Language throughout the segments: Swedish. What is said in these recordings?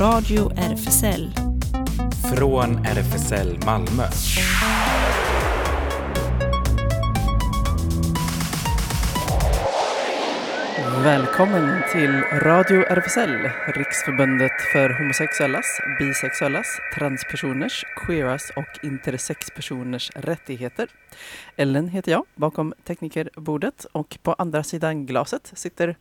Radio RFSL. Från RFSL Malmö. Välkommen till Radio RFSL, Riksförbundet för homosexuellas, bisexuellas, transpersoners, queeras och intersexpersoners rättigheter. Ellen heter jag, bakom teknikerbordet och på andra sidan glaset sitter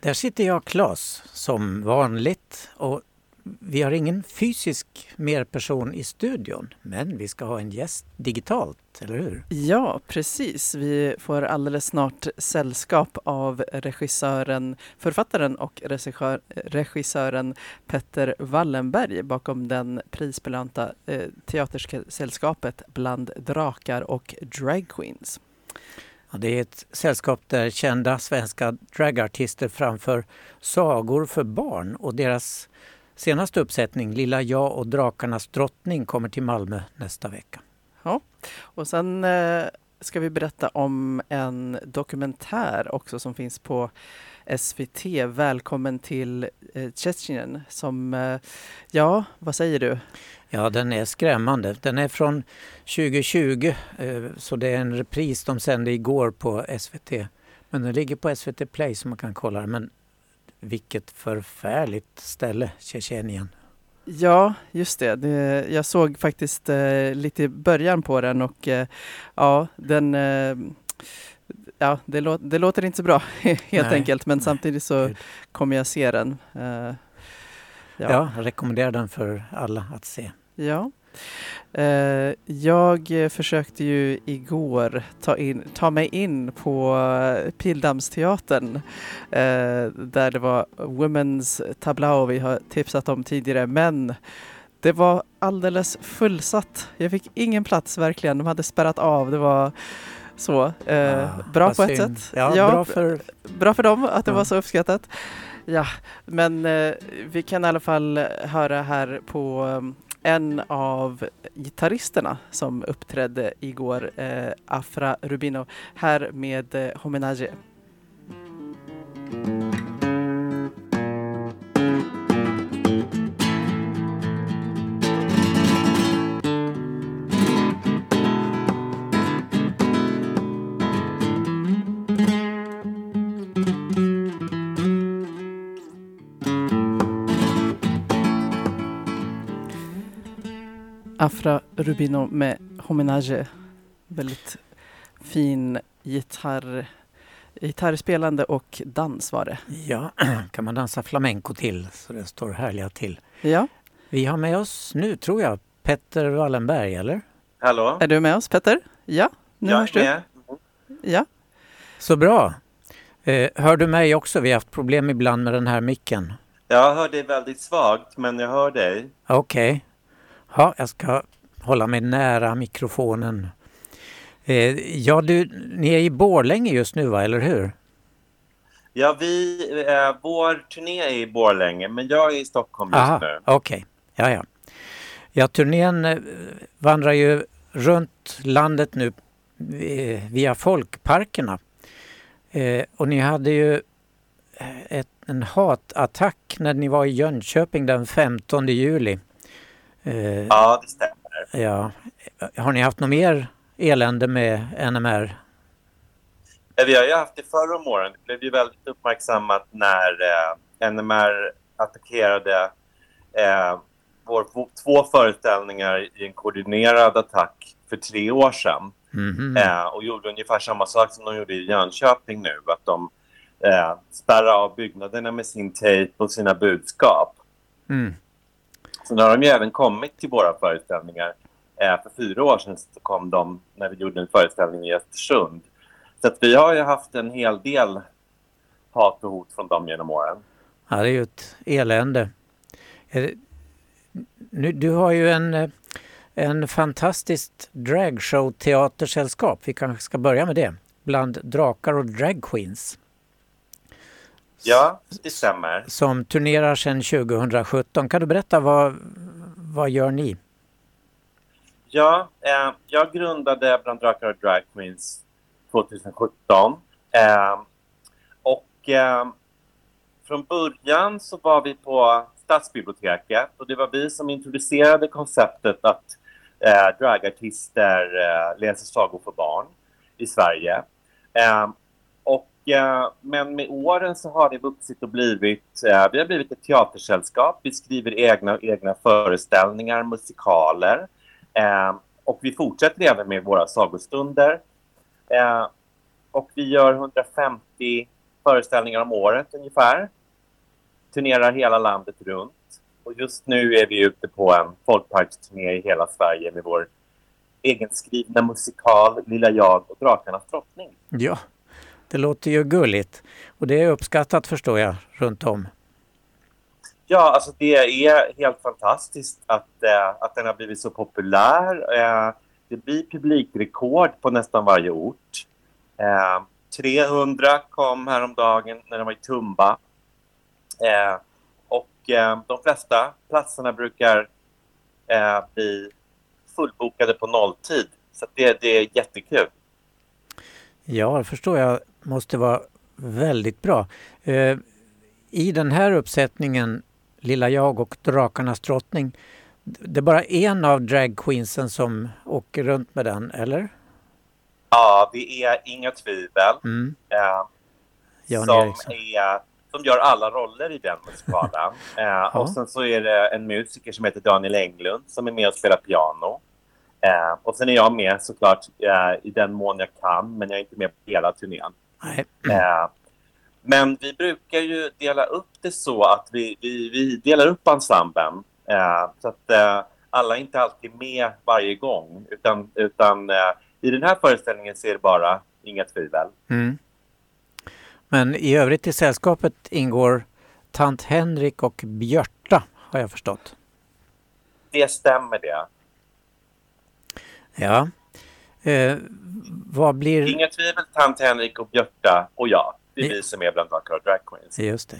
Där sitter jag, Claes, som vanligt. Och vi har ingen fysisk merperson i studion, men vi ska ha en gäst digitalt, eller hur? Ja, precis. Vi får alldeles snart sällskap av regissören, författaren och regissör, regissören Petter Wallenberg bakom den prisbelönta eh, teatersällskapet Bland drakar och dragqueens. Ja, det är ett sällskap där kända svenska dragartister framför sagor för barn och deras senaste uppsättning Lilla jag och drakarnas drottning kommer till Malmö nästa vecka. Ja, och sen eh, ska vi berätta om en dokumentär också som finns på SVT. Välkommen till eh, Tjetjenien som, eh, ja, vad säger du? Ja, den är skrämmande. Den är från 2020, eh, så det är en repris de sände igår på SVT. Men den ligger på SVT Play så man kan kolla den. Men vilket förfärligt ställe, Tjetjenien. Ja, just det. det jag såg faktiskt eh, lite i början på den och eh, ja, den eh, Ja, det, lå det, låter inte så bra helt nej, enkelt, men nej, samtidigt så Gud. kommer jag se den. Uh, ja. ja, jag rekommenderar den för alla att se. Ja. Uh, jag försökte ju igår ta, in, ta mig in på Pildammsteatern uh, där det var Women's Tableau vi har tipsat om tidigare, men det var alldeles fullsatt. Jag fick ingen plats verkligen. De hade spärrat av. Det var så. Eh, ah, bra på ett synd. sätt. Ja, ja, bra, för... bra för dem att det ja. var så uppskattat. Ja, men eh, vi kan i alla fall höra här på en av gitarristerna som uppträdde igår, eh, Afra Rubino, här med eh, Homenage. Afra Rubino med Homenage. Väldigt fin gitarr, gitarrspelande och dans var det. Ja, kan man dansa flamenco till så det står härliga till. Ja. Vi har med oss nu, tror jag, Petter Wallenberg, eller? Hallå? Är du med oss, Petter? Ja, nu jag hörs du. med. Ja. Så bra. Eh, hör du mig också? Vi har haft problem ibland med den här micken. Jag hör dig väldigt svagt, men jag hör dig. Okej. Okay. Ja, jag ska hålla mig nära mikrofonen. Eh, ja, du, ni är i Borlänge just nu, va? eller hur? Ja, vi, eh, vår turné är i Borlänge, men jag är i Stockholm just Aha, nu. Okej, okay. ja, ja. Ja, turnén eh, vandrar ju runt landet nu eh, via folkparkerna. Eh, och ni hade ju eh, ett, en hatattack när ni var i Jönköping den 15 juli. Eh, ja, det stämmer. Ja. Har ni haft något mer elände med NMR? Vi har ju haft det förra om åren. Det blev ju väldigt uppmärksammat när eh, NMR attackerade eh, vår, två föreställningar i en koordinerad attack för tre år sedan. Mm -hmm. och gjorde ungefär samma sak som de gjorde i Jönköping nu. Att de eh, spärrar av byggnaderna med sin tejp och sina budskap. Mm. Sen har de ju även kommit till våra föreställningar. Eh, för fyra år sedan så kom de när vi gjorde en föreställning i Östersund. Så att vi har ju haft en hel del hat och hot från dem genom åren. Ja, det är ju ett elände. Nu, du har ju en, eh, en fantastiskt dragshow-teatersällskap. Vi kanske ska börja med det. Bland drakar och dragqueens. Ja, det stämmer. Som turnerar sedan 2017. Kan du berätta vad, vad gör ni? Ja, eh, jag grundade Bland drakar och drag queens 2017. Eh, och eh, från början så var vi på Stadsbiblioteket och det var vi som introducerade konceptet att eh, dragartister eh, läser sagor för barn i Sverige. Eh, och, Eh, men med åren så har det vuxit och blivit, eh, vi har blivit ett teatersällskap. Vi skriver egna, egna föreställningar, musikaler eh, och vi fortsätter även med våra sagostunder. Och vi gör 150 föreställningar om året ungefär. Turnerar hela landet runt. Och just nu är vi ute på en folkparksturné i hela Sverige med vår egenskrivna musikal Lilla jag och Drakarnas drottning. Ja, det låter ju gulligt. Och det är uppskattat förstår jag runt om. Ja, alltså det är helt fantastiskt att, äh, att den har blivit så populär. Äh, det blir publikrekord på nästan varje ort. Äh, 300 kom häromdagen när de var i Tumba. och de flesta platserna brukar bli fullbokade på nolltid. Så det, det är jättekul. Ja, det förstår jag måste vara väldigt bra. Eh, I den här uppsättningen Lilla jag och Drakarnas drottning, det är bara en av dragqueensen som åker runt med den, eller? Ja, det är inga tvivel. Mm. Eh, som, är, som gör alla roller i den musikalen. Eh, Och sen så är det en musiker som heter Daniel Englund som är med och spelar piano. Eh, och sen är jag med såklart eh, i den mån jag kan, men jag är inte med på hela turnén. Nej. Eh, men vi brukar ju dela upp det så att vi, vi, vi delar upp ensemblen. Eh, så att eh, alla är inte alltid med varje gång. Utan, utan eh, i den här föreställningen så är det bara inga tvivel. Mm. Men i övrigt i sällskapet ingår tant Henrik och Björta, har jag förstått. Det stämmer det. Ja. Eh, vad blir... Inga tvivel tant Henrik och Björta och jag. Det är Ni- vi som är bland Drakar och Drag Queens. Just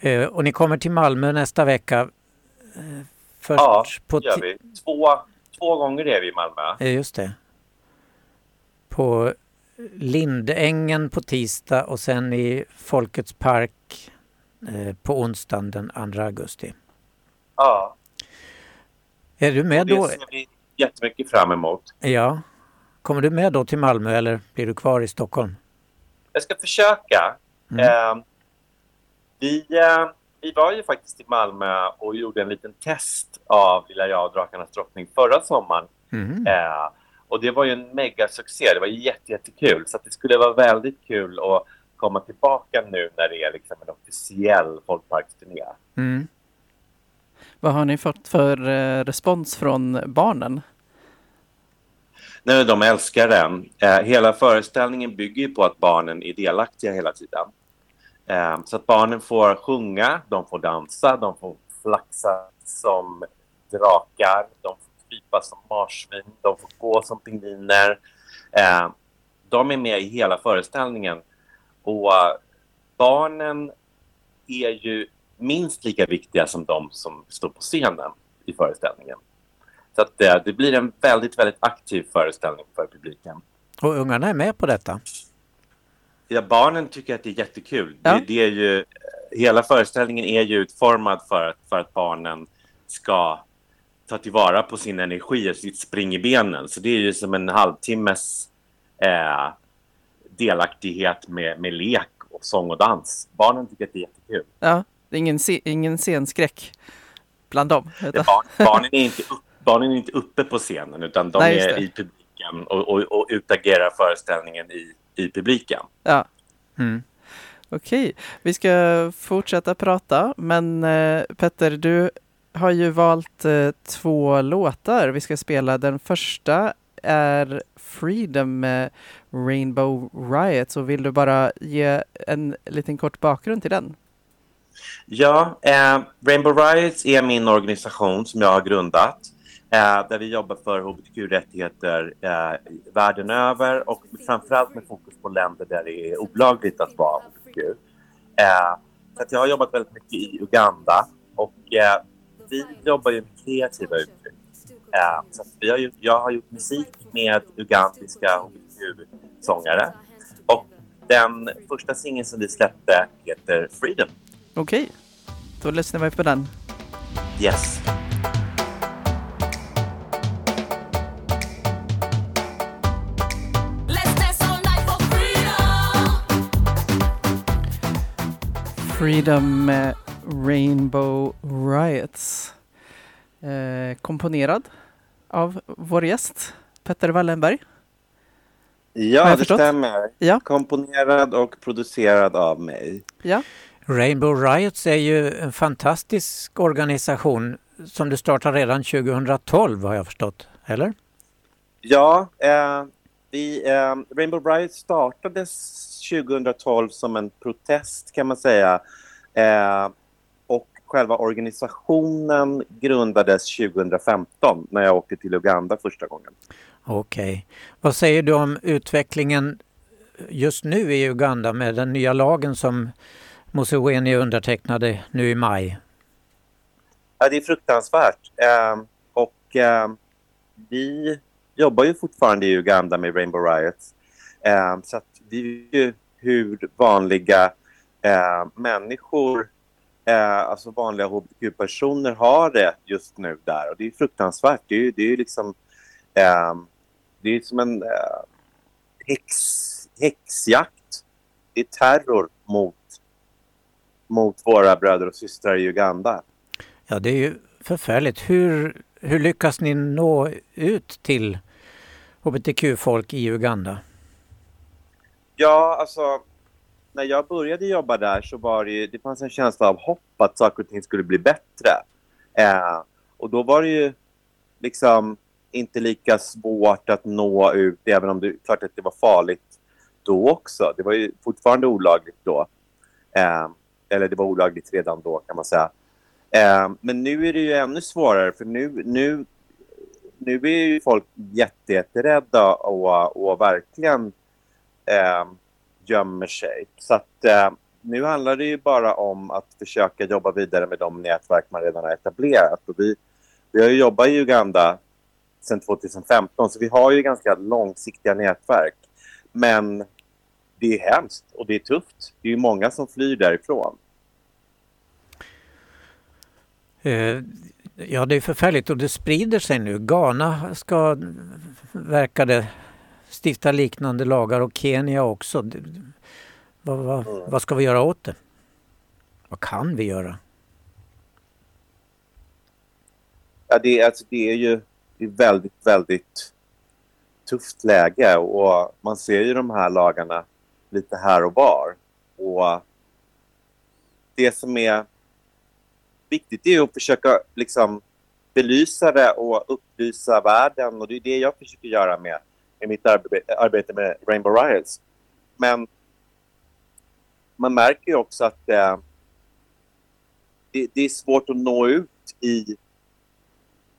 det. Eh, och ni kommer till Malmö nästa vecka. Eh, först Ja, på det gör vi. Två, två gånger är vi i Malmö. Eh, just det. På Lindängen på tisdag och sen i Folkets park eh, på onsdagen den 2 augusti. Ja, Är du med då? vi jättemycket fram emot. Ja. Kommer du med då till Malmö eller blir du kvar i Stockholm? Jag ska försöka. Mm. Eh, vi, eh, vi var ju faktiskt i Malmö och gjorde en liten test av Lilla jag och Drakarnas drottning förra sommaren. Mhm. Eh, och det var ju en megasuccé. Det var jätte, jättekul. Så att det skulle vara väldigt kul att komma tillbaka nu när det är liksom en officiell folkparksturné. Mm. Vad har ni fått för eh, respons från barnen? Nej, de älskar den. Eh, hela föreställningen bygger ju på att barnen är delaktiga hela tiden. Eh, så att barnen får sjunga, de får dansa, de får flaxa som drakar, de får krypa som marsvin, de får gå som pingviner. Eh, de är med i hela föreställningen. Och barnen är ju minst lika viktiga som de som står på scenen i föreställningen. Så att det, det blir en väldigt, väldigt aktiv föreställning för publiken. Och ungarna är med på detta? Ja, barnen tycker att det är jättekul. Ja. Det, det är ju, hela föreställningen är ju utformad för att, för att barnen ska ta tillvara på sin energi och sitt spring i benen. Så det är ju som en halvtimmes eh, delaktighet med, med lek och sång och dans. Barnen tycker att det är jättekul. Ja, det är ingen, ingen scenskräck bland dem. Barn, barnen, är inte upp, barnen är inte uppe på scenen utan de Nej, är i publiken och, och, och utagerar föreställningen i, i publiken. Ja, Mm. okej. Vi ska fortsätta prata, men eh, Petter, du har ju valt eh, två låtar vi ska spela. Den första är Freedom med Rainbow Riot. Så vill du bara ge en liten kort bakgrund till den? Ja, eh, Rainbow Riots är min organisation som jag har grundat. Eh, där vi jobbar för hbtq-rättigheter eh, världen över och framförallt med fokus på länder där det är olagligt att vara hbtq. Eh, så att jag har jobbat väldigt mycket i Uganda och eh, vi jobbar ju med kreativa uttryck. Eh, så att vi har jag har gjort musik med ugandiska hbtq-sångare och den första singeln som vi släppte heter Freedom. Okej, Då lyssnar vi på den. Yes. Freedom med Rainbow Riots. Eh, komponerad av vår gäst Petter Wallenberg. Ja, det förstått? stämmer. Ja. Komponerad och producerad av mig. Ja, Rainbow Riots är ju en fantastisk organisation som du startade redan 2012 har jag förstått, eller? Ja, eh, vi, eh, Rainbow Riot startades 2012 som en protest kan man säga. Eh, och själva organisationen grundades 2015 när jag åkte till Uganda första gången. Okej. Vad säger du om utvecklingen just nu i Uganda med den nya lagen som Museveni undertecknade nu i maj? Ja, det är fruktansvärt. Eh, och eh, vi jobbar ju fortfarande i Uganda med Rainbow Riots. Eh, så det är ju hur vanliga eh, människor, eh, alltså vanliga hbtq-personer har det just nu där. Och det är fruktansvärt. Det är ju, det är ju liksom eh, det är som en eh, häx, häxjakt. Det är terror mot, mot våra bröder och systrar i Uganda. Ja, det är ju förfärligt. Hur, hur lyckas ni nå ut till hbtq-folk i Uganda? Ja, alltså när jag började jobba där så var det ju, det fanns en känsla av hopp att saker och ting skulle bli bättre. Eh, och då var det ju liksom inte lika svårt att nå ut, även om det klart att det var farligt då också. Det var ju fortfarande olagligt då. Eh, eller det var olagligt redan då kan man säga. Eh, men nu är det ju ännu svårare för nu, nu, nu är ju folk jätte, jätterädda och, och verkligen eh, gömmer sig. Så att eh, nu handlar det ju bara om att försöka jobba vidare med de nätverk man redan har etablerat. Och vi, vi har ju jobbat i Uganda sedan 2015 så vi har ju ganska långsiktiga nätverk. Men det är hemskt och det är tufft. Det är ju många som flyr därifrån. Eh, Ja, det är förfärligt och det sprider sig nu. Ghana ska, verkar det, stifta liknande lagar och Kenya också. Vad, vad, vad ska vi göra åt det? Vad kan vi göra? Ja, det, är, alltså, det är ju det är väldigt, väldigt tufft läge och man ser ju de här lagarna lite här och var. Och det som är viktigt är att försöka liksom belysa det och upplysa världen och det är det jag försöker göra med, i mitt arbete, arbete med Rainbow Riots. Men man märker ju också att eh, det, det är svårt att nå ut i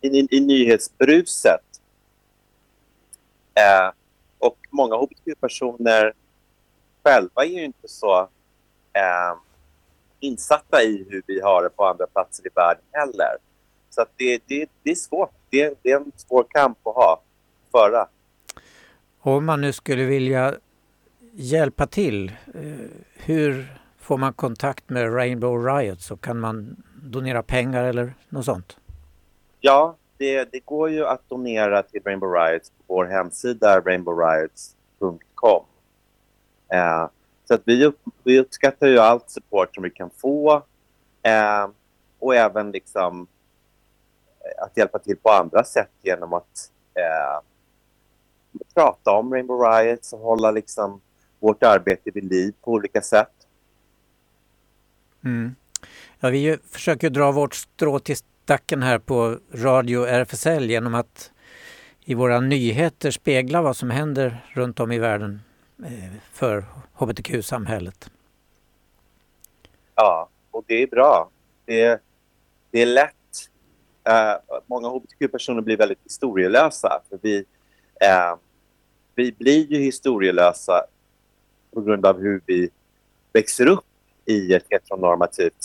i, i, i nyhetsbruset. Eh, och många hbtq-personer själva är ju inte så eh, insatta i hur vi har det på andra platser i världen heller. Så att det, det, det är svårt. Det, det är en svår kamp att ha, föra. Om man nu skulle vilja hjälpa till, eh, hur får man kontakt med Rainbow Riot? Så kan man donera pengar eller något sånt? Ja, det, det går ju att donera till Rainbow Riots på vår hemsida rainbowriots.com. Eh, så att vi, upp, vi uppskattar ju allt support som vi kan få eh, och även liksom eh, att hjälpa till på andra sätt genom att eh, prata om Rainbow Riots och hålla liksom vårt arbete vid liv på olika sätt. Mm. Ja, vi försöker dra vårt strå till stacken här på Radio RFSL genom att i våra nyheter spegla vad som händer runt om i världen eh, för hbtq-samhället. Ja, och det är bra. Det, det är lätt. Eh, många hbtq-personer blir väldigt historielösa. För vi, eh, vi blir ju historielösa på grund av hur vi växer upp i ett heteronormativt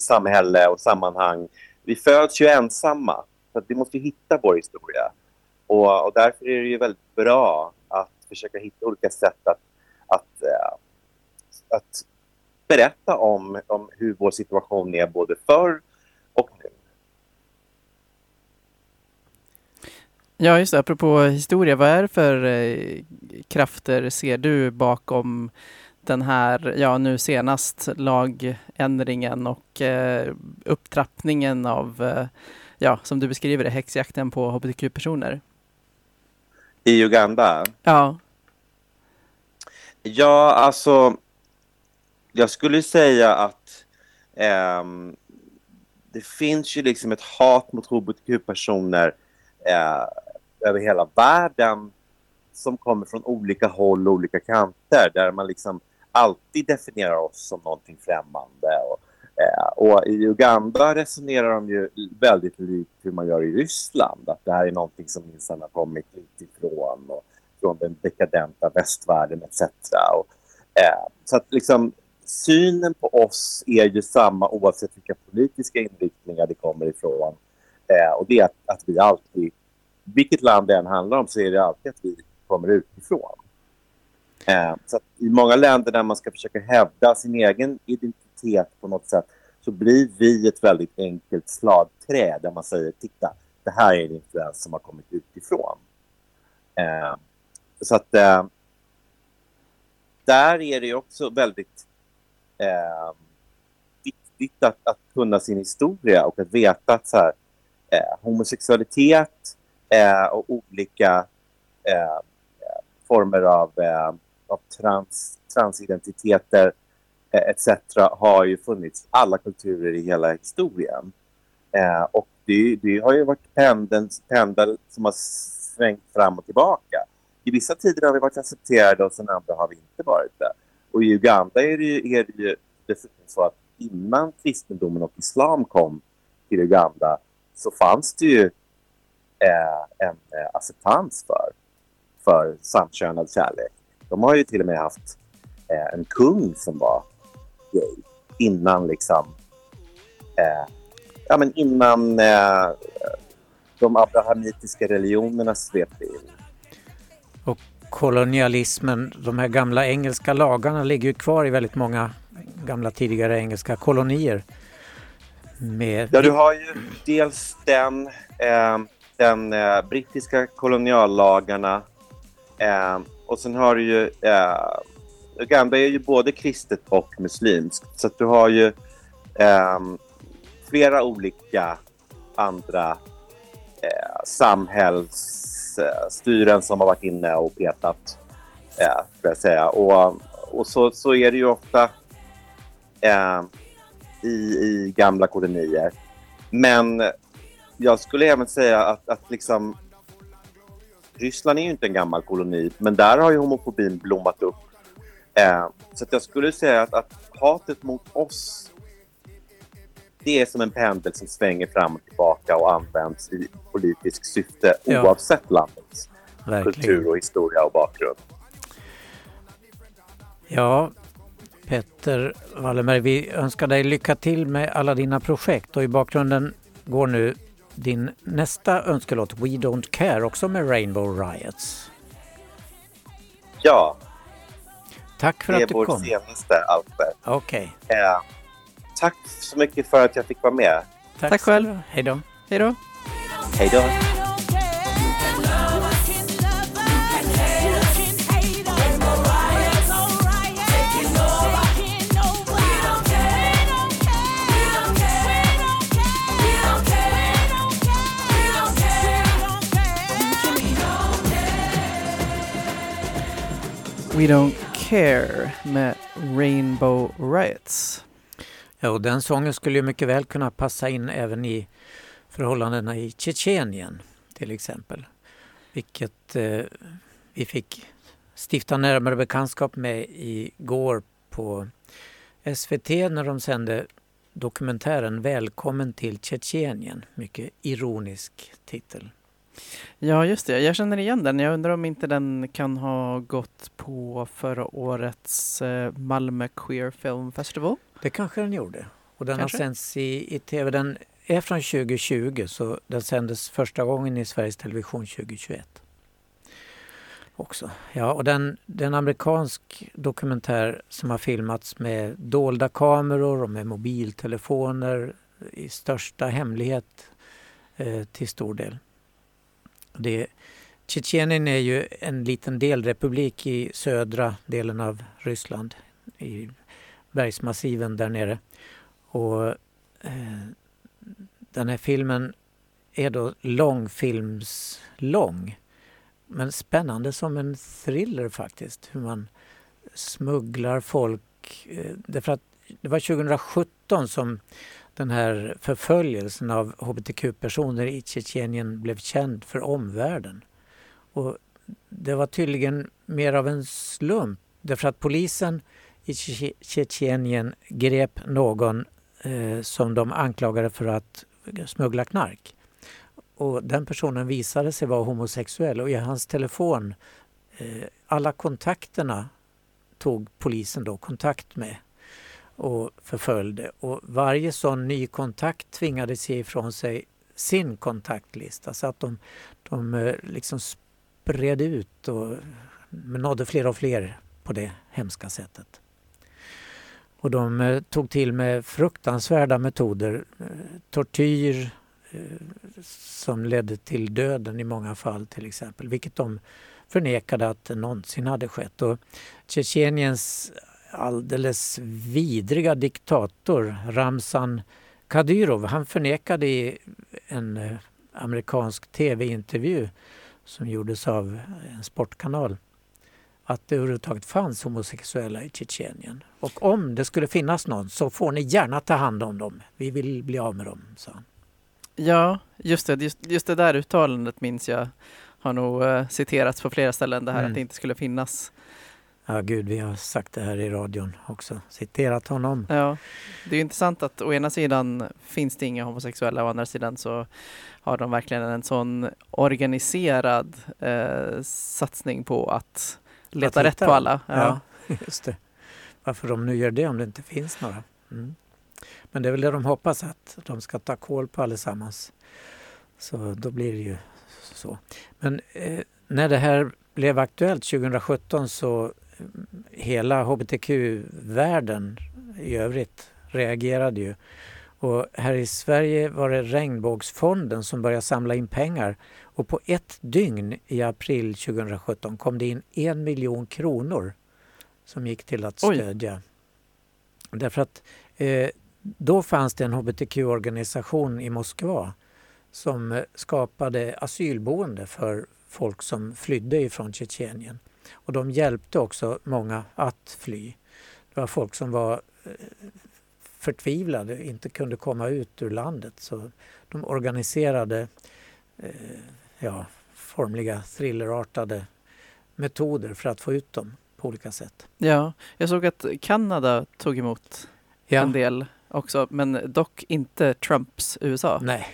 samhälle och sammanhang. Vi föds ju ensamma, så att vi måste hitta vår historia. Och, och därför är det ju väldigt bra att försöka hitta olika sätt att, att, eh, att berätta om, om hur vår situation är både förr och nu. Ja, just det. Apropå historia, vad är det för eh, krafter ser du bakom den här, ja nu senast, lagändringen och eh, upptrappningen av, eh, ja som du beskriver det, häxjakten på hbtq-personer? I Uganda? Ja, Ja, alltså... Jag skulle säga att ehm, det finns ju liksom ett hat mot hbtq-personer eh, över hela världen som kommer från olika håll och olika kanter där man liksom alltid definierar oss som någonting främmande. Och, eh, och i Uganda resonerar de ju väldigt likt hur man gör i Ryssland. Att det här är någonting som minsann har kommit utifrån och från den dekadenta västvärlden etc. Och, eh, så att liksom synen på oss är ju samma oavsett vilka politiska inriktningar det kommer ifrån. Eh, och det är att, att vi alltid, vilket land det än handlar om, så är det alltid att vi kommer utifrån. Eh, så att i många länder där man ska försöka hävda sin egen identitet på något sätt så blir vi ett väldigt enkelt slagträ där man säger titta, det här är en influens som har kommit utifrån. Eh, så att eh, där är det också väldigt eh, viktigt att, att kunna sin historia och att veta att så här, eh, homosexualitet eh, och olika eh, former av, eh, av trans, transidentiteter eh, etc. har ju funnits i alla kulturer i hela historien. Eh, och det, det har ju varit pendeln, pendel som har svängt fram och tillbaka. I vissa tider har vi varit accepterade och sen andra har vi inte varit det. Och i Uganda är det ju, är det ju dessutom så att innan kristendomen och islam kom till Uganda så fanns det ju eh, en eh, acceptans för, för samkönad kärlek. De har ju till och med haft eh, en kung som var gay innan liksom eh, ja, men innan eh, de abrahamitiska religionerna svepte in. Kolonialismen, de här gamla engelska lagarna ligger ju kvar i väldigt många gamla tidigare engelska kolonier. Med, Ja, du har ju dels den, eh, den eh, brittiska koloniallagarna eh, och sen har du ju... Eh, Uganda är ju både kristet och muslimskt så att du har ju eh, flera olika andra eh, samhällsstyren som har varit inne och petat, eh, skulle jag säga. Och, och så, så är det ju ofta eh, i, i gamla kolonier. Men jag skulle även säga att, att liksom, Ryssland är ju inte en gammal koloni, men där har ju homofobin blommat upp. Eh, så jag skulle säga att, att hatet mot oss det är som en pendel som svänger fram och tillbaka och används i politiskt syfte Ja. oavsett landets verkligen. kultur och historia och bakgrund. Ja, Petter Wallenberg, vi önskar dig lycka till med alla dina projekt och i bakgrunden går nu din nästa önskelåt We Don't Care också med Rainbow Riots. Ja, Tack för det är att du vår kom. senaste Alper. Okej, Eh, tack så mycket för att jag fick vara med. tack, Tack själv. Hej då. hej då! Hej då. We Don't Care med Rainbow Riots. Ja, och den sången skulle ju mycket väl kunna passa in även i förhållandena i Tjetjenien till exempel. Vilket eh, vi fick stifta närmare bekantskap med igår på SVT när de sände dokumentären Välkommen till Tjetjenien. Mycket ironisk titel. Ja, just det. Jag känner igen den. Jag undrar om inte den kan ha gått på förra årets eh, Malmö Queer Film Festival. Det kanske den gjorde. Och den Kanske. har sänts i, i tv. Den är från 2020 så den sändes första gången i Sveriges Television 2021. också. Ja, och den, den amerikansk dokumentär som har filmats med dolda kameror och med mobiltelefoner i största hemlighet eh, till stor del. Det, Tjetjenien är ju en liten delrepublik i södra delen av Ryssland, i bergsmassiven där nere. Och eh, den här filmen är då långfilmslång. Men spännande som en thriller faktiskt. Hur man smugglar folk. Eh, därför att det var 2017 som den här förföljelsen av hbtq-personer i Tjetjenien blev känd för omvärlden. Och det var tydligen mer av en slump därför att polisen i Tjetjenien grep någon eh, som de anklagade för att smuggla knark. Och den personen visade sig vara homosexuell och i hans telefon, eh, alla kontakterna tog polisen då kontakt med och förföljde. Och varje sån ny kontakt tvingade sig ifrån sig sin kontaktlista så att de, de eh, liksom spred ut och nådde fler och fler på det hemska sättet. Och de eh, tog till med fruktansvärda metoder. Eh, tortyr som ledde till döden i många fall till exempel, vilket de förnekade att det någonsin hade skett. Och Tjetjeniens alldeles vidriga diktator Ramzan Kadyrov, han förnekade i en eh, amerikansk tv-intervju som gjordes av en sportkanal att det överhuvudtaget fanns homosexuella i Tjetjenien. Och om det skulle finnas någon så får ni gärna ta hand om dem. Vi vill bli av med dem, sa han. Ja, just det. Just, just det där uttalandet minns jag har nog eh, citerats på flera ställen. Det här Mm. att det inte skulle finnas. Ja, gud, vi har sagt det här i radion också. Citerat honom. Ja, det är intressant att å ena sidan finns det inga homosexuella, å andra sidan så har de verkligen en sån organiserad eh, satsning på att leta Att rätt på alla. Ja, just det. Varför de nu gör det om det inte finns några. Mm. Men det är väl det de hoppas att de ska ta koll på allesammans. Så då blir det ju så. Men eh, när det här blev aktuellt 2017 så hela hbtq-världen i övrigt reagerade ju. Och här i Sverige var det Regnbågsfonden som började samla in pengar och på ett dygn i april 2017 kom det in en miljon kronor som gick till att Oj. stödja. Därför att eh, då fanns det en hbtq-organisation i Moskva som eh, skapade asylboende för folk som flydde ifrån Tjetjenien. Och de hjälpte också många att fly. Det var folk som var eh, förtvivlade, inte kunde komma ut ur landet. Så de organiserade eh, ja, formliga thrillerartade metoder för att få ut dem på olika sätt. Ja, jag såg att Kanada tog emot Ja, en del också, men dock inte Trumps USA. nej.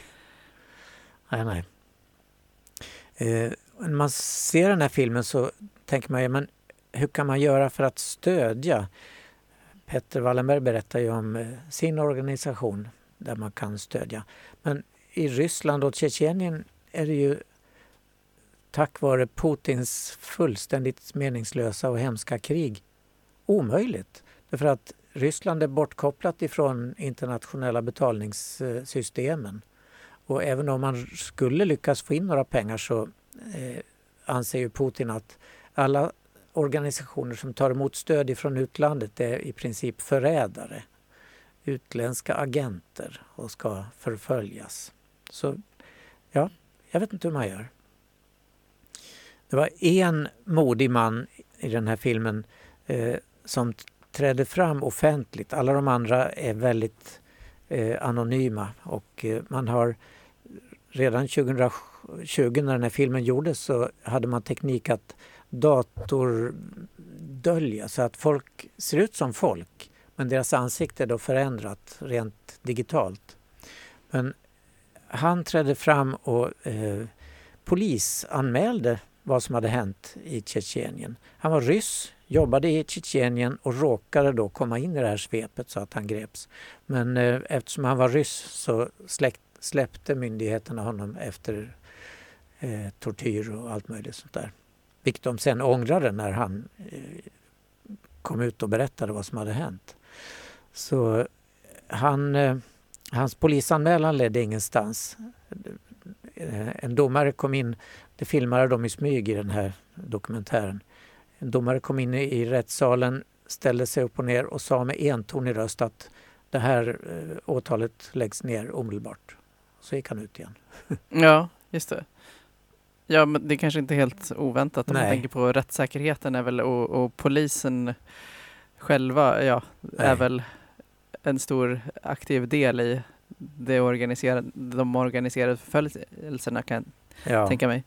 Nej, nej. Eh, när man ser den här filmen så tänker man, ja, men hur kan man göra för att stödja? Petter Wallenberg berättar ju om eh, sin organisation där man kan stödja. Men i Ryssland och Tjetjenien är det ju tack vare Putins fullständigt meningslösa och hemska krig omöjligt. Därför att Ryssland är bortkopplat ifrån internationella betalningssystemen. Och även om man skulle lyckas få in några pengar så eh, anser ju Putin att alla organisationer som tar emot stöd från utlandet är i princip förrädare. Utländska agenter och ska förföljas. Så ja, jag vet inte hur man gör. Det var en modig man i den här filmen eh, som trädde fram offentligt. Alla de andra är väldigt eh, anonyma och eh, man har redan 2020 när den här filmen gjordes så hade man teknik att datordölja så att folk ser ut som folk men deras ansikte är då förändrat rent digitalt. Men han trädde fram och eh, polisanmälde vad som hade hänt i Tjetjenien. Han var ryss, jobbade i Tjetjenien och råkade då komma in i det här svepet så att han greps. Men eh, eftersom han var ryss så släkt, släppte myndigheterna honom efter eh, tortyr och allt möjligt sånt där vilket de sen ångrade när han eh, kom ut och berättade vad som hade hänt. Så eh, han, eh, hans polisanmälan ledde ingenstans. En domare kom in, det filmade de i smyg i den här dokumentären. En domare kom in i, rättssalen, ställde sig upp och ner och sa med entonig röst att det här åtalet läggs ner omedelbart. Så gick han ut igen. Ja, just det. Ja, men det är kanske inte helt oväntat om man Nej. tänker på rättssäkerheten är väl och, och polisen själva, ja, är Nej. väl en stor aktiv del i det organiserade, de organiserade förföljelserna kan jag Ja. tänka mig.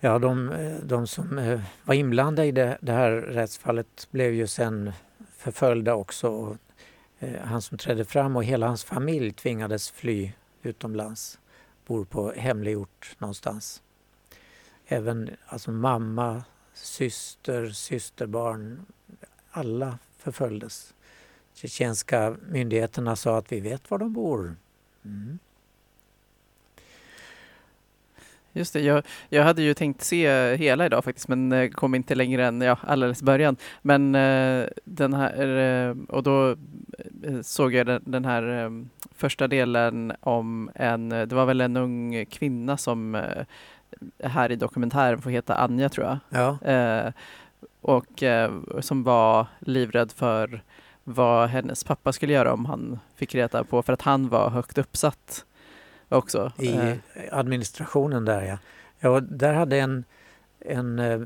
Ja, de, de som eh, var inblandade i det, det här rättsfallet blev ju sen förföljda också. Eh, han som trädde fram och hela hans familj tvingades fly utomlands. Bor på hemlig ort någonstans. Även alltså mamma, syster, systerbarn, alla förföljdes. Tjetjenska myndigheterna sa att vi vet var de bor. Mm. Just det, jag, jag hade ju tänkt se hela idag faktiskt men eh, kom inte längre än ja, alldeles början. Men eh, den här, eh, och då såg jag den, den här första delen om en, det var väl en ung kvinna som här i dokumentären får heta Anja tror jag. Ja, Eh, och eh, som var livrädd för vad hennes pappa skulle göra om han fick reda på, för att han var högt uppsatt också. I Eh, administrationen där ja. ja där hade en, en eh,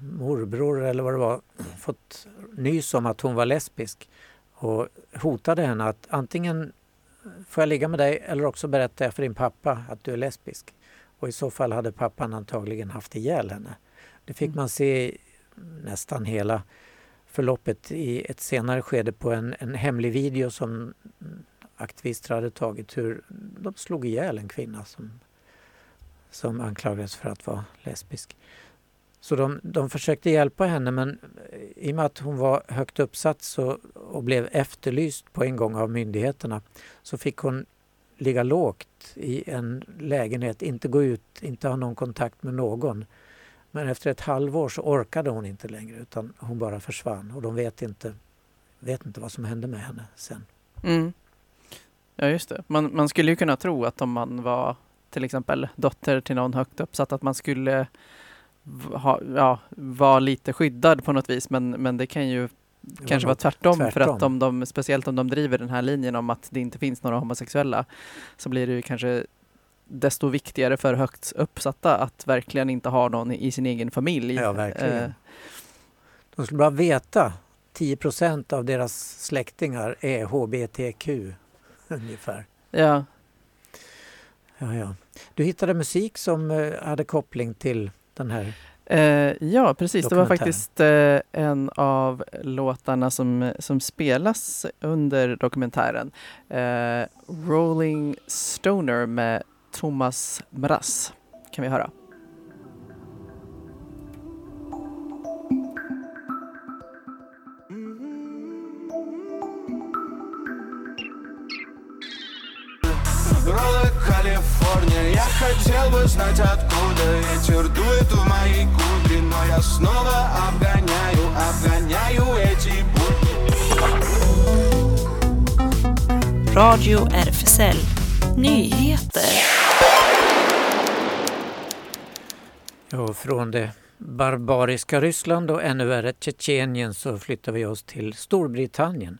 morbror eller vad det var fått nys om att hon var lesbisk och hotade henne att antingen får jag ligga med dig eller också berättar jag för din pappa att du är lesbisk. Och i så fall hade pappan antagligen haft ihjäl henne. Det fick Mm. man se nästan hela förloppet i ett senare skede på en, en hemlig video som aktivister hade tagit hur de slog ihjäl en kvinna som, som anklagades för att vara lesbisk. Så de, de försökte hjälpa henne men i och med att hon var högt uppsatt så, och blev efterlyst på en gång av myndigheterna så fick hon ligga lågt i en lägenhet, inte gå ut, inte ha någon kontakt med någon. Men efter ett halvår så orkade hon inte längre utan hon bara försvann och de vet inte, vet inte vad som hände med henne sen. Mm. Ja, just det. Man, man skulle ju kunna tro att om man var till exempel dotter till någon högt uppsatt att man skulle ha, ja, vara lite skyddad på något vis. Men, men det kan ju Det kanske var vara tvärtom, för tvärtom. att om de, speciellt om de driver den här linjen om att det inte finns några homosexuella så blir det ju kanske desto viktigare för högt uppsatta att verkligen inte ha någon i sin egen familj. Ja, verkligen. Eh, De skulle bara veta 10% av deras släktingar är HBTQ ungefär. ja. Ja, ja. Du hittade musik som eh, hade koppling till den här. Eh, ja, precis. Det var faktiskt eh, en av låtarna som, som spelas under dokumentären. Eh, Rolling Stoner med Thomas Mraz kan vi höra. Калифорния Я хотел бы знать, откуда ветер дует в мои кудри Но я снова обгоняю, обгоняю эти будни Radio RFSL Nyheter. Och från det barbariska Ryssland och ännu värre Tjetjenien så flyttar vi oss till Storbritannien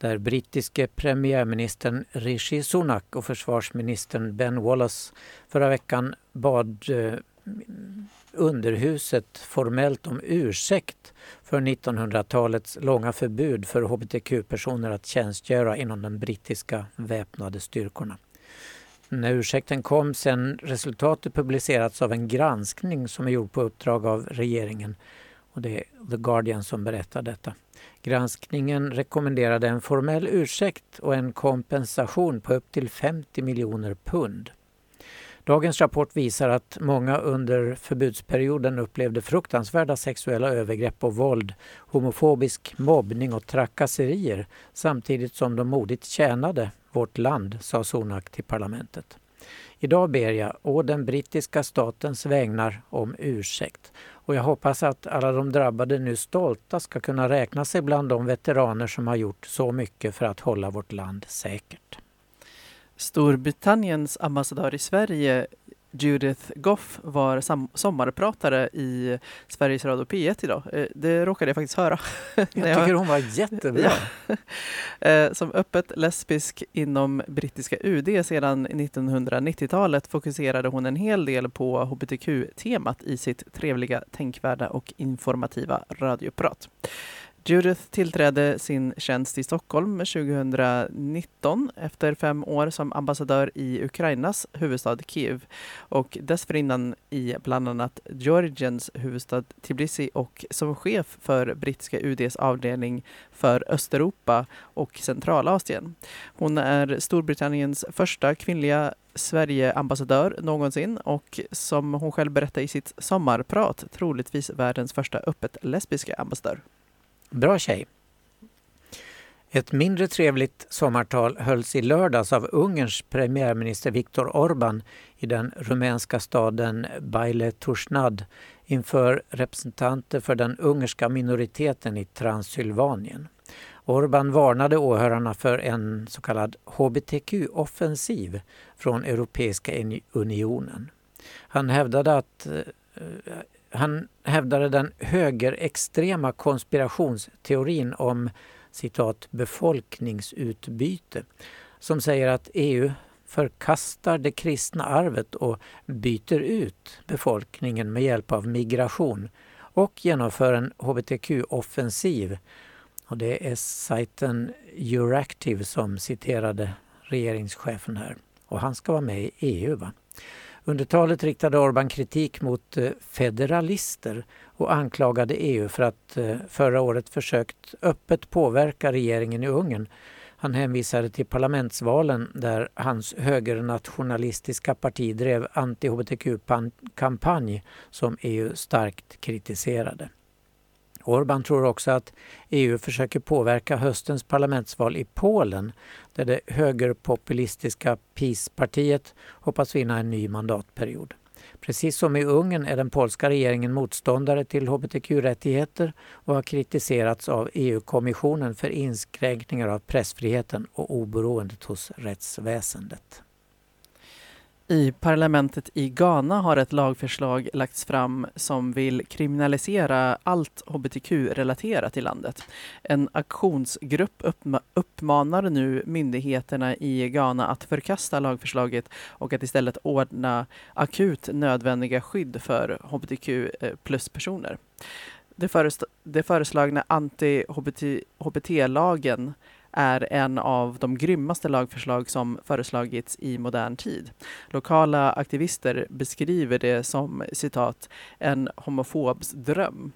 där brittiske premiärministern Rishi Sunak och försvarsministern Ben Wallace förra veckan bad eh, underhuset formellt om ursäkt för 1900-talets långa förbud för hbtq-personer att tjänstgöra inom de brittiska väpnade styrkorna. När ursäkten kom sen resultatet publicerats av en granskning som är gjord på uppdrag av regeringen. Och det är The Guardian som berättar detta. Granskningen rekommenderade en formell ursäkt och en kompensation på upp till 50 miljoner pund. Dagens rapport visar att många under förbudsperioden upplevde fruktansvärda sexuella övergrepp och våld, homofobisk mobbning och trakasserier samtidigt som de modigt tjänade vårt land, sa Sunak till parlamentet. Idag ber jag å den brittiska statens vägnar om ursäkt och jag hoppas att alla de drabbade nu stolta ska kunna räkna sig bland de veteraner som har gjort så mycket för att hålla vårt land säkert. Storbritanniens ambassadör i Sverige Judith Goff var sommarpratare i Sveriges Radio P1 idag. Eh, Det råkade jag faktiskt höra. Jag tycker hon var jättebra. Eh, Som öppet lesbisk inom brittiska UD sedan 1990-talet fokuserade hon en hel del på hbtq-temat i sitt trevliga, tänkvärda och informativa radioprat. Judith tillträdde sin tjänst i Stockholm 2019 efter fem år som ambassadör i Ukrainas huvudstad Kiev och dessförinnan i bland annat Georgiens huvudstad Tbilisi och som chef för brittiska UDs avdelning för Östeuropa och Centralasien. Hon är Storbritanniens första kvinnliga Sverige-ambassadör någonsin och som hon själv berättade i sitt sommarprat troligtvis världens första öppet lesbiska ambassadör. Bra tjej. Ett mindre trevligt sommartal hölls i lördags av Ungerns premiärminister Viktor Orbán i den rumänska staden Baile Tursnad inför representanter för den ungerska minoriteten i Transylvanien. Orbán varnade åhörarna för en så kallad hbtq-offensiv från Europeiska unionen. Han hävdade att eh, han hävdade den högerextrema konspirationsteorin om citat befolkningsutbyte som säger att EU förkastar det kristna arvet och byter ut befolkningen med hjälp av migration och genomför en hbtq-offensiv. Och det är sajten Euractiv som citerade regeringschefen här. Och han ska vara med i EU. Va? Under talet riktade Orbán kritik mot eh, federalister och anklagade EU för att eh, förra året försökt öppet påverka regeringen i Ungern. Han hänvisade till parlamentsvalen där hans högernationalistiska parti drev anti-hbtq-kampanj som EU starkt kritiserade. Orbán tror också att EU försöker påverka höstens parlamentsval i Polen där det högerpopulistiska PiS-partiet hoppas vinna en ny mandatperiod. Precis som i Ungern är den polska regeringen motståndare till hbtq-rättigheter och har kritiserats av EU-kommissionen för inskränkningar av pressfriheten och oberoendet hos rättsväsendet. I parlamentet i Ghana har ett lagförslag lagts fram som vill kriminalisera allt hbtq-relaterat i landet. En aktionsgrupp uppmanar nu myndigheterna i Ghana att förkasta lagförslaget och att istället ordna akut nödvändiga skydd för hbtq eh, plus-personer. Det, det föreslagna anti-HBT-lagen är en av de grymmaste lagförslag som föreslagits i modern tid. Lokala aktivister beskriver det som citat en homofobs dröm.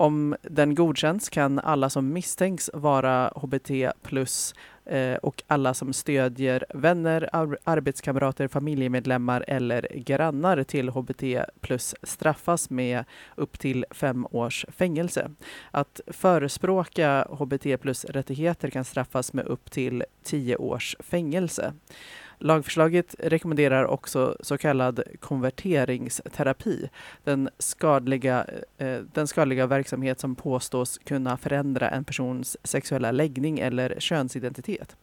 Om den godkänns kan alla som misstänks vara HBT plus eh, och alla som stödjer vänner, ar- arbetskamrater, familjemedlemmar eller grannar till HBT plus straffas med upp till fem års fängelse. Att förespråka HBT plus rättigheter kan straffas med upp till tio års fängelse. Lagförslaget rekommenderar också så kallad konverteringsterapi, den skadliga, eh, den skadliga verksamhet som påstås kunna förändra en persons sexuella läggning eller könsidentitet.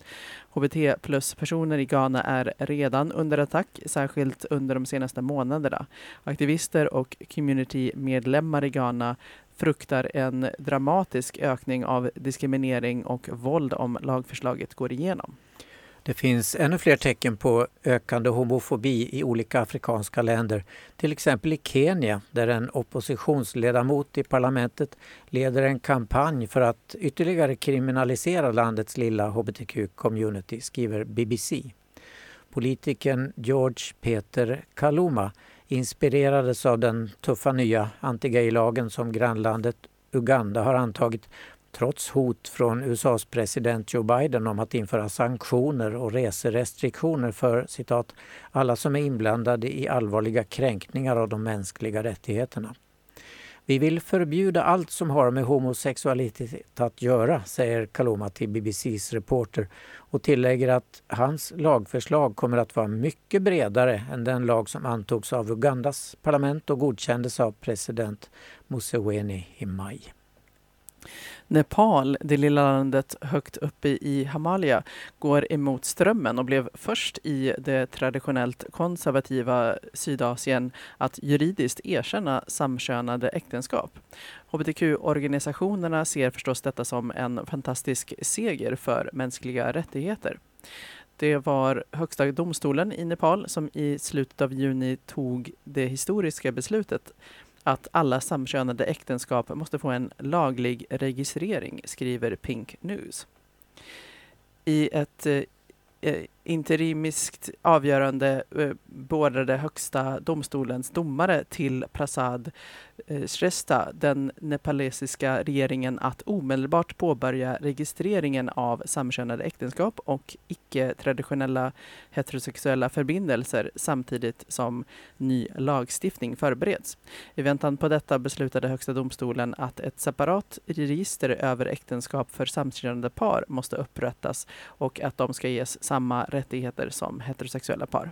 HBT plus-personer i Ghana är redan under attack, särskilt under de senaste månaderna. Aktivister och communitymedlemmar i Ghana fruktar en dramatisk ökning av diskriminering och våld om lagförslaget går igenom. Det finns ännu fler tecken på ökande homofobi i olika afrikanska länder. Till exempel i Kenya där en oppositionsledamot i parlamentet leder en kampanj för att ytterligare kriminalisera landets lilla hbtq-community, skriver BBC. Politikern George Peter Kaluma inspirerades av den tuffa nya antigaylagen som grannlandet Uganda har antagit trots hot från USAs president Joe Biden om att införa sanktioner och reserestriktioner för citat, alla som är inblandade i allvarliga kränkningar av de mänskliga rättigheterna. Vi vill förbjuda allt som har med homosexualitet att göra, säger Kaloma till BBCs reporter och tillägger att hans lagförslag kommer att vara mycket bredare än den lag som antogs av Ugandas parlament och godkändes av president Museveni i maj. Nepal, det lilla landet högt uppe i Himalaya, går emot strömmen och blev först i det traditionellt konservativa Sydasien att juridiskt erkänna samkönade äktenskap. Hbtq-organisationerna ser förstås detta som en fantastisk seger för mänskliga rättigheter. Det var Högsta domstolen i Nepal som i slutet av juni tog det historiska beslutet att alla samkönade äktenskap måste få en laglig registrering, skriver Pink News. I ett eh, interimiskt avgörande eh, beordrade Högsta domstolens domare till Prasad eh, Shrestha den nepalesiska regeringen att omedelbart påbörja registreringen av samkönade äktenskap och icke-traditionella heterosexuella förbindelser samtidigt som ny lagstiftning förbereds. I väntan på detta beslutade Högsta domstolen att ett separat register över äktenskap för samkönade par måste upprättas och att de ska ges samma rättigheter som heterosexuella par.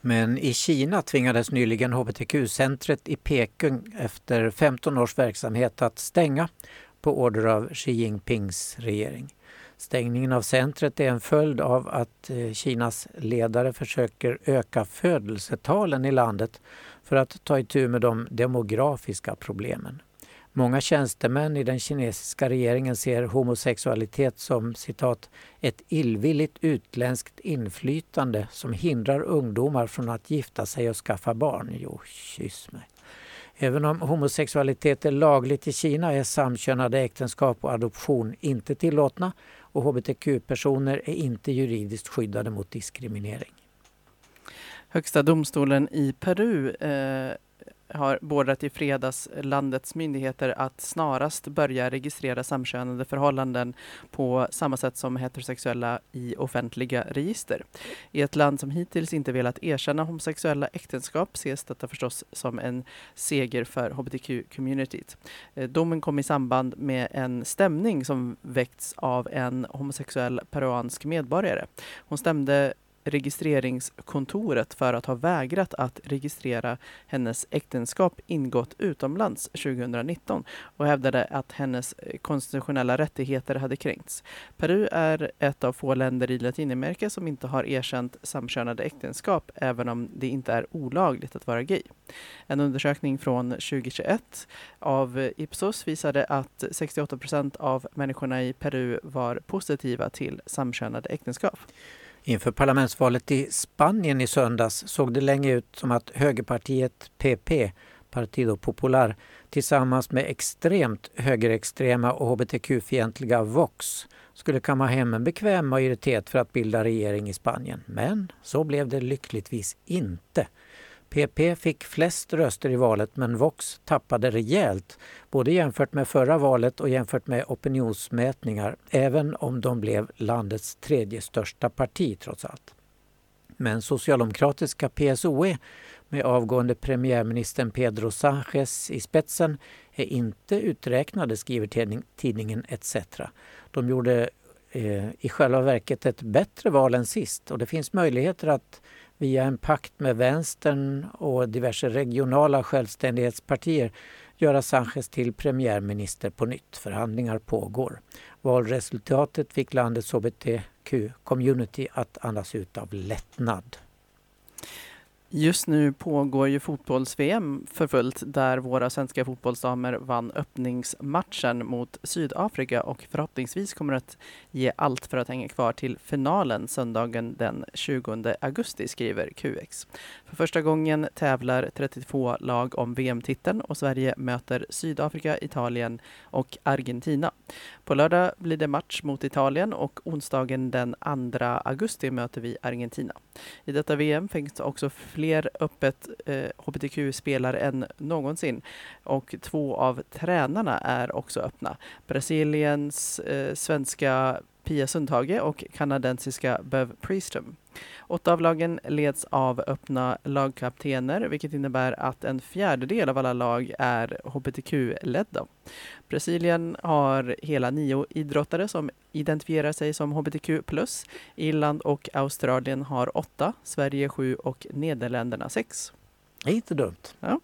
Men i Kina tvingades nyligen hbtq-centret i Peking efter 15 års verksamhet att stänga på order av Xi Jinpings regering. Stängningen av centret är en följd av att eh, Kinas ledare försöker öka födelsetalen i landet för att ta itu med de demografiska problemen. Många tjänstemän i den kinesiska regeringen ser homosexualitet som citat ett illvilligt utländskt inflytande som hindrar ungdomar från att gifta sig och skaffa barn. Jo, kyss mig. Även om homosexualitet är lagligt i Kina är samkönade äktenskap och adoption inte tillåtna och hbtq-personer är inte juridiskt skyddade mot diskriminering. Högsta domstolen i Peru eh, har beordrat i fredags landets myndigheter att snarast börja registrera samkönade förhållanden på samma sätt som heterosexuella i offentliga register. I ett land som hittills inte velat erkänna homosexuella äktenskap ses detta förstås som en seger för hbtq-communityt. Eh, domen kom i samband med en stämning som väckts av en homosexuell peruansk medborgare. Hon stämde registreringskontoret för att ha vägrat att registrera hennes äktenskap ingått utomlands 2019 och hävdade att hennes eh, konstitutionella rättigheter hade kränkts. Peru är ett av få länder i Latinamerika som inte har erkänt samkönade äktenskap även om det inte är olagligt att vara gay. En undersökning från 2021 av Ipsos visade att 68 procent av människorna i Peru var positiva till samkönade äktenskap. Inför parlamentsvalet i Spanien i söndags såg det länge ut som att högerpartiet PP, Partido Popular, tillsammans med extremt högerextrema och hbtq-fientliga Vox skulle kamma hem en bekväm majoritet för att bilda regering i Spanien. Men så blev det lyckligtvis inte. PP fick flest röster i valet men Vox tappade rejält både jämfört med förra valet och jämfört med opinionsmätningar även om de blev landets tredje största parti trots allt. Men socialdemokratiska PSOE med avgående premiärministern Pedro Sánchez i spetsen är inte uträknade, skriver tidningen ETC. De gjorde eh, i själva verket ett bättre val än sist och det finns möjligheter att via en pakt med vänstern och diverse regionala självständighetspartier göra Sanchez till premiärminister på nytt. Förhandlingar pågår. Valresultatet fick landets hbtq-community att andas ut av lättnad. Just nu pågår ju fotbolls-VM för fullt där våra svenska fotbollsdamer vann öppningsmatchen mot Sydafrika och förhoppningsvis kommer att ge allt för att hänga kvar till finalen söndagen den 20 augusti, skriver QX. För första gången tävlar 32 lag om VM-titeln och Sverige möter Sydafrika, Italien och Argentina. På lördag blir det match mot Italien och onsdagen den 2 augusti möter vi Argentina. I detta VM finns också fler öppet eh, hbtq-spelare än någonsin och två av tränarna är också öppna. Brasiliens eh, svenska Pia Sundhage och kanadensiska Bev Priestum. Åtta av lagen leds av öppna lagkaptener, vilket innebär att en fjärdedel av alla lag är hbtq-ledda. Brasilien har hela nio idrottare som identifierar sig som hbtq+. Irland och Australien har åtta, Sverige sju och Nederländerna sex. Det är inte dumt. Ja.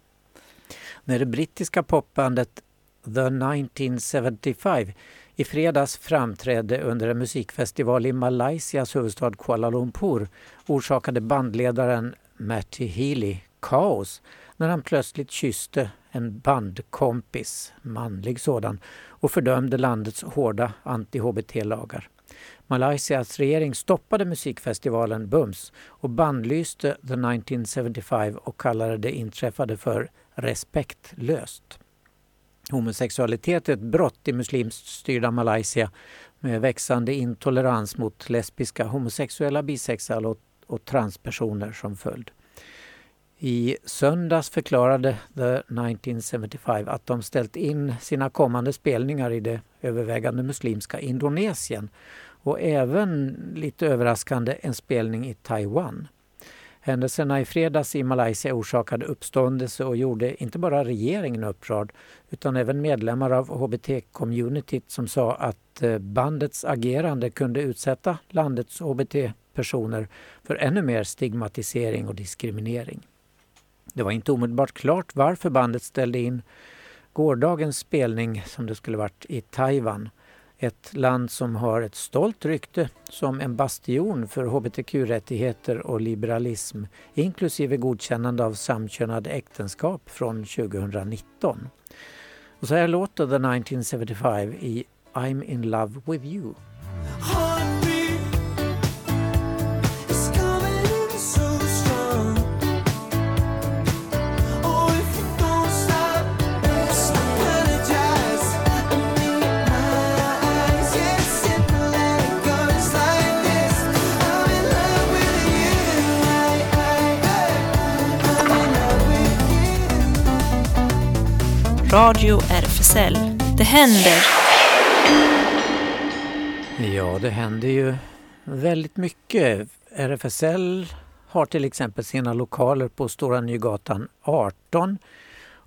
När det brittiska popbandet The 1975 i fredags framträdde under en musikfestival i Malaysias huvudstad Kuala Lumpur orsakade bandledaren Matty Healy kaos när han plötsligt kysste en bandkompis, manlig sådan, och fördömde landets hårda anti-HBT-lagar. Malaysias regering stoppade musikfestivalen bums och bannlyste The 1975 och kallade det inträffade för respektlöst. Homosexualitet är ett brott i muslimskt styrda Malaysia med växande intolerans mot lesbiska, homosexuella, bisexuella och, och transpersoner som följd. I söndags förklarade The 1975 att de ställt in sina kommande spelningar i det övervägande muslimska Indonesien och även, lite överraskande, en spelning i Taiwan. Händelserna i fredags i Malaysia orsakade uppståndelse och gjorde inte bara regeringen upprörd utan även medlemmar av HBT-communityt som sa att eh, bandets agerande kunde utsätta landets HBT-personer för ännu mer stigmatisering och diskriminering. Det var inte omedelbart klart varför bandet ställde in gårdagens spelning som det skulle varit i Taiwan. Ett land som har ett stolt rykte som en bastion för hbtq-rättigheter och liberalism inklusive godkännande av samkönade äktenskap från 2019. Och så här låter The 1975 i I'm in love with you. Radio RFSL. Det händer. Ja, det händer ju väldigt mycket. RFSL har till exempel sina lokaler på Stora Nygatan 18.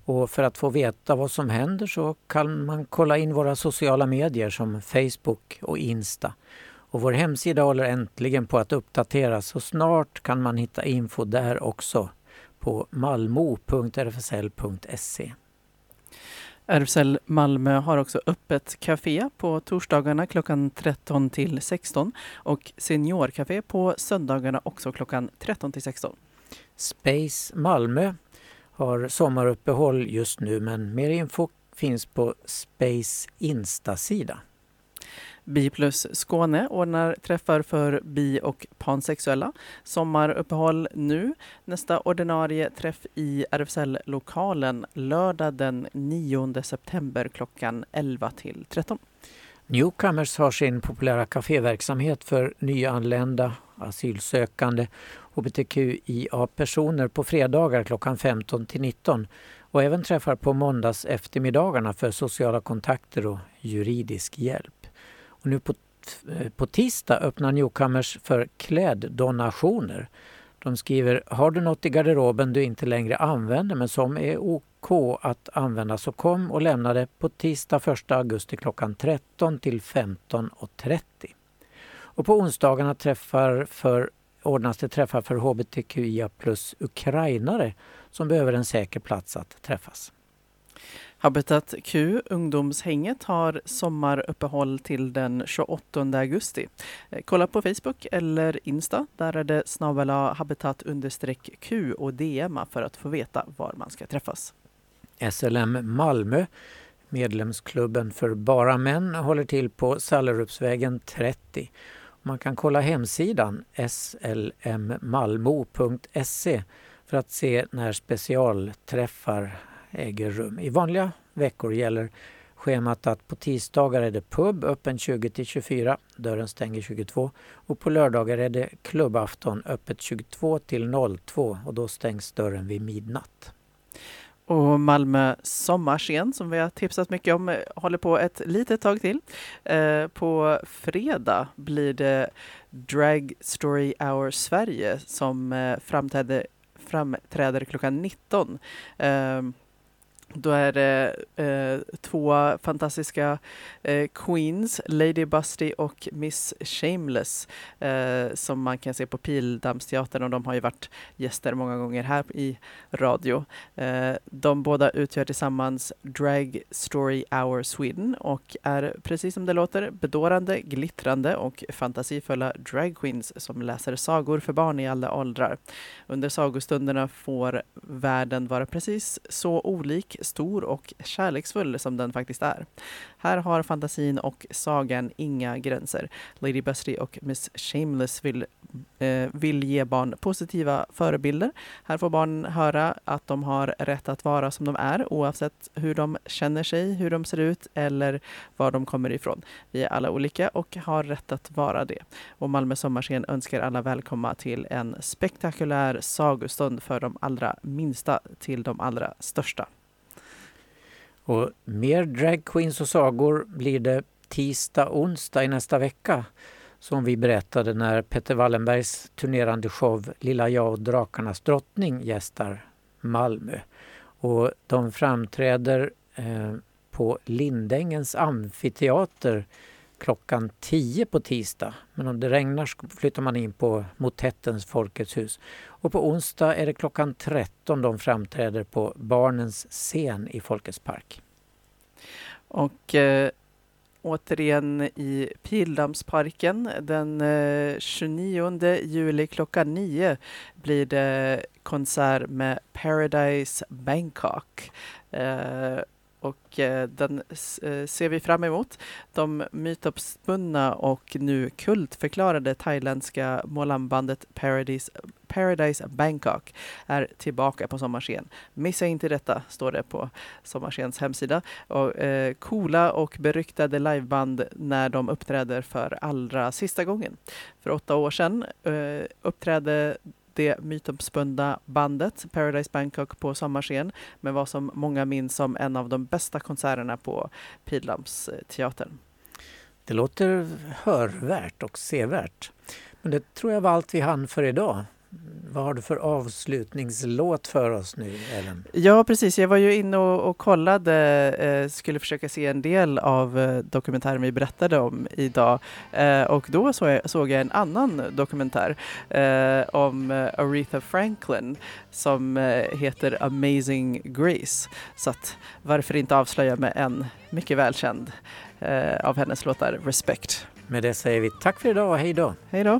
Och för att få veta vad som händer så kan man kolla in våra sociala medier som Facebook och Insta. Och vår hemsida håller äntligen på att uppdateras så snart kan man hitta info där också på malmo.rfsl.se. RFSL Malmö har också öppet café på torsdagarna klockan 13 till 16 och seniorcafé på söndagarna också klockan 13 till 16. Space Malmö har sommaruppehåll just nu men mer info finns på Space Insta-sida. Bi plus Skåne ordnar träffar för bi och pansexuella. Sommaruppehåll nu. Nästa ordinarie träff i RFSL-lokalen lördag den 9 september klockan 11 till 13. Newcomers har sin populära kaféverksamhet för nyanlända, asylsökande, hbtqia-personer på fredagar klockan 15 till 19 och även träffar på måndags eftermiddagarna för sociala kontakter och juridisk hjälp. Och nu på, eh, på tisdag öppnar Newcomers för kläddonationer. De skriver, har du något i garderoben du inte längre använder men som är OK att använda så kom och lämna det på tisdag 1 augusti klockan 13 till 15.30. Och på onsdagarna träffar för, ordnas det träffar för hbtqia plus ukrainare som behöver en säker plats att träffas. Habitat Q, ungdomshänget, har sommaruppehåll till den 28 augusti. Eh, kolla på Facebook eller Insta. Där är det snabel habitat understreck Q och DMa för att få veta var man ska träffas. SLM Malmö, medlemsklubben för bara män, håller till på Sallerupsvägen 30. Man kan kolla hemsidan slmmalmo.se för att se när specialträffar äger rum. I vanliga veckor gäller schemat att på tisdagar är det pub öppen 20 till 24, dörren stänger 22 och på lördagar är det klubbafton öppet 22 till 02 och då stängs dörren vid midnatt. Och Malmö sommarscen som vi har tipsat mycket om håller på ett litet tag till. Eh, på fredag blir det Drag Story Hour Sverige som eh, framträder, framträder klockan 19. Eh, då är det eh, två fantastiska eh, queens, Lady Busty och Miss Shameless, eh, som man kan se på Pildammsteatern och de har ju varit gäster många gånger här i radio. Eh, de båda utgör tillsammans Drag Story Hour Sweden och är precis som det låter bedårande, glittrande och fantasifulla dragqueens som läser sagor för barn i alla åldrar. Under sagostunderna får världen vara precis så olik, stor och kärleksfull som den faktiskt är. Här har fantasin och sagan inga gränser. Lady Busty och Miss Shameless vill, eh, vill ge barn positiva förebilder. Här får barn höra att de har rätt att vara som de är oavsett hur de känner sig, hur de ser ut eller var de kommer ifrån. Vi är alla olika och har rätt att vara det. Och Malmö sommarscen önskar alla välkomna till en spektakulär sagostund för de allra minsta till de allra största. Och mer drag queens och sagor blir det tisdag, onsdag i nästa vecka som vi berättade när Petter Wallenbergs turnerande show Lilla jag och drakarnas drottning gästar Malmö. Och de framträder eh, på Lindängens amfiteater klockan 10 på tisdag. Men om det regnar så flyttar man in på Motettens Folkets hus. Och på onsdag är det klockan 13 de framträder på Barnens scen i Folkets park. Och eh, återigen i Pildammsparken den eh, 29 juli klockan 9 blir det konsert med Paradise Bangkok. Eh, och eh, den eh, ser vi fram emot. De mytomspunna och nu kultförklarade thailändska målambandet Paradise, Paradise Bangkok är tillbaka på sommarscen. Missa inte detta, står det på Sommarscens hemsida. Och, eh, coola och beryktade liveband när de uppträder för allra sista gången. För åtta år sedan eh, uppträdde det mytomspunna bandet Paradise Bangkok på sommarscen med vad som många minns som en av de bästa konserterna på Pildammsteatern. Det låter hörvärt och sevärt. Men det tror jag var allt vi hann för idag. Vad har du för avslutningslåt för oss nu, Ellen? Ja, precis. Jag var ju inne och, och kollade, eh, skulle försöka se en del av eh, dokumentären vi berättade om idag. Eh, och då så jag, såg jag en annan dokumentär eh, om eh, Aretha Franklin som eh, heter Amazing Grace. Så att varför inte avslöja med en mycket välkänd av hennes låtar, Respect. Med det säger vi tack för idag och hej då! Hej då!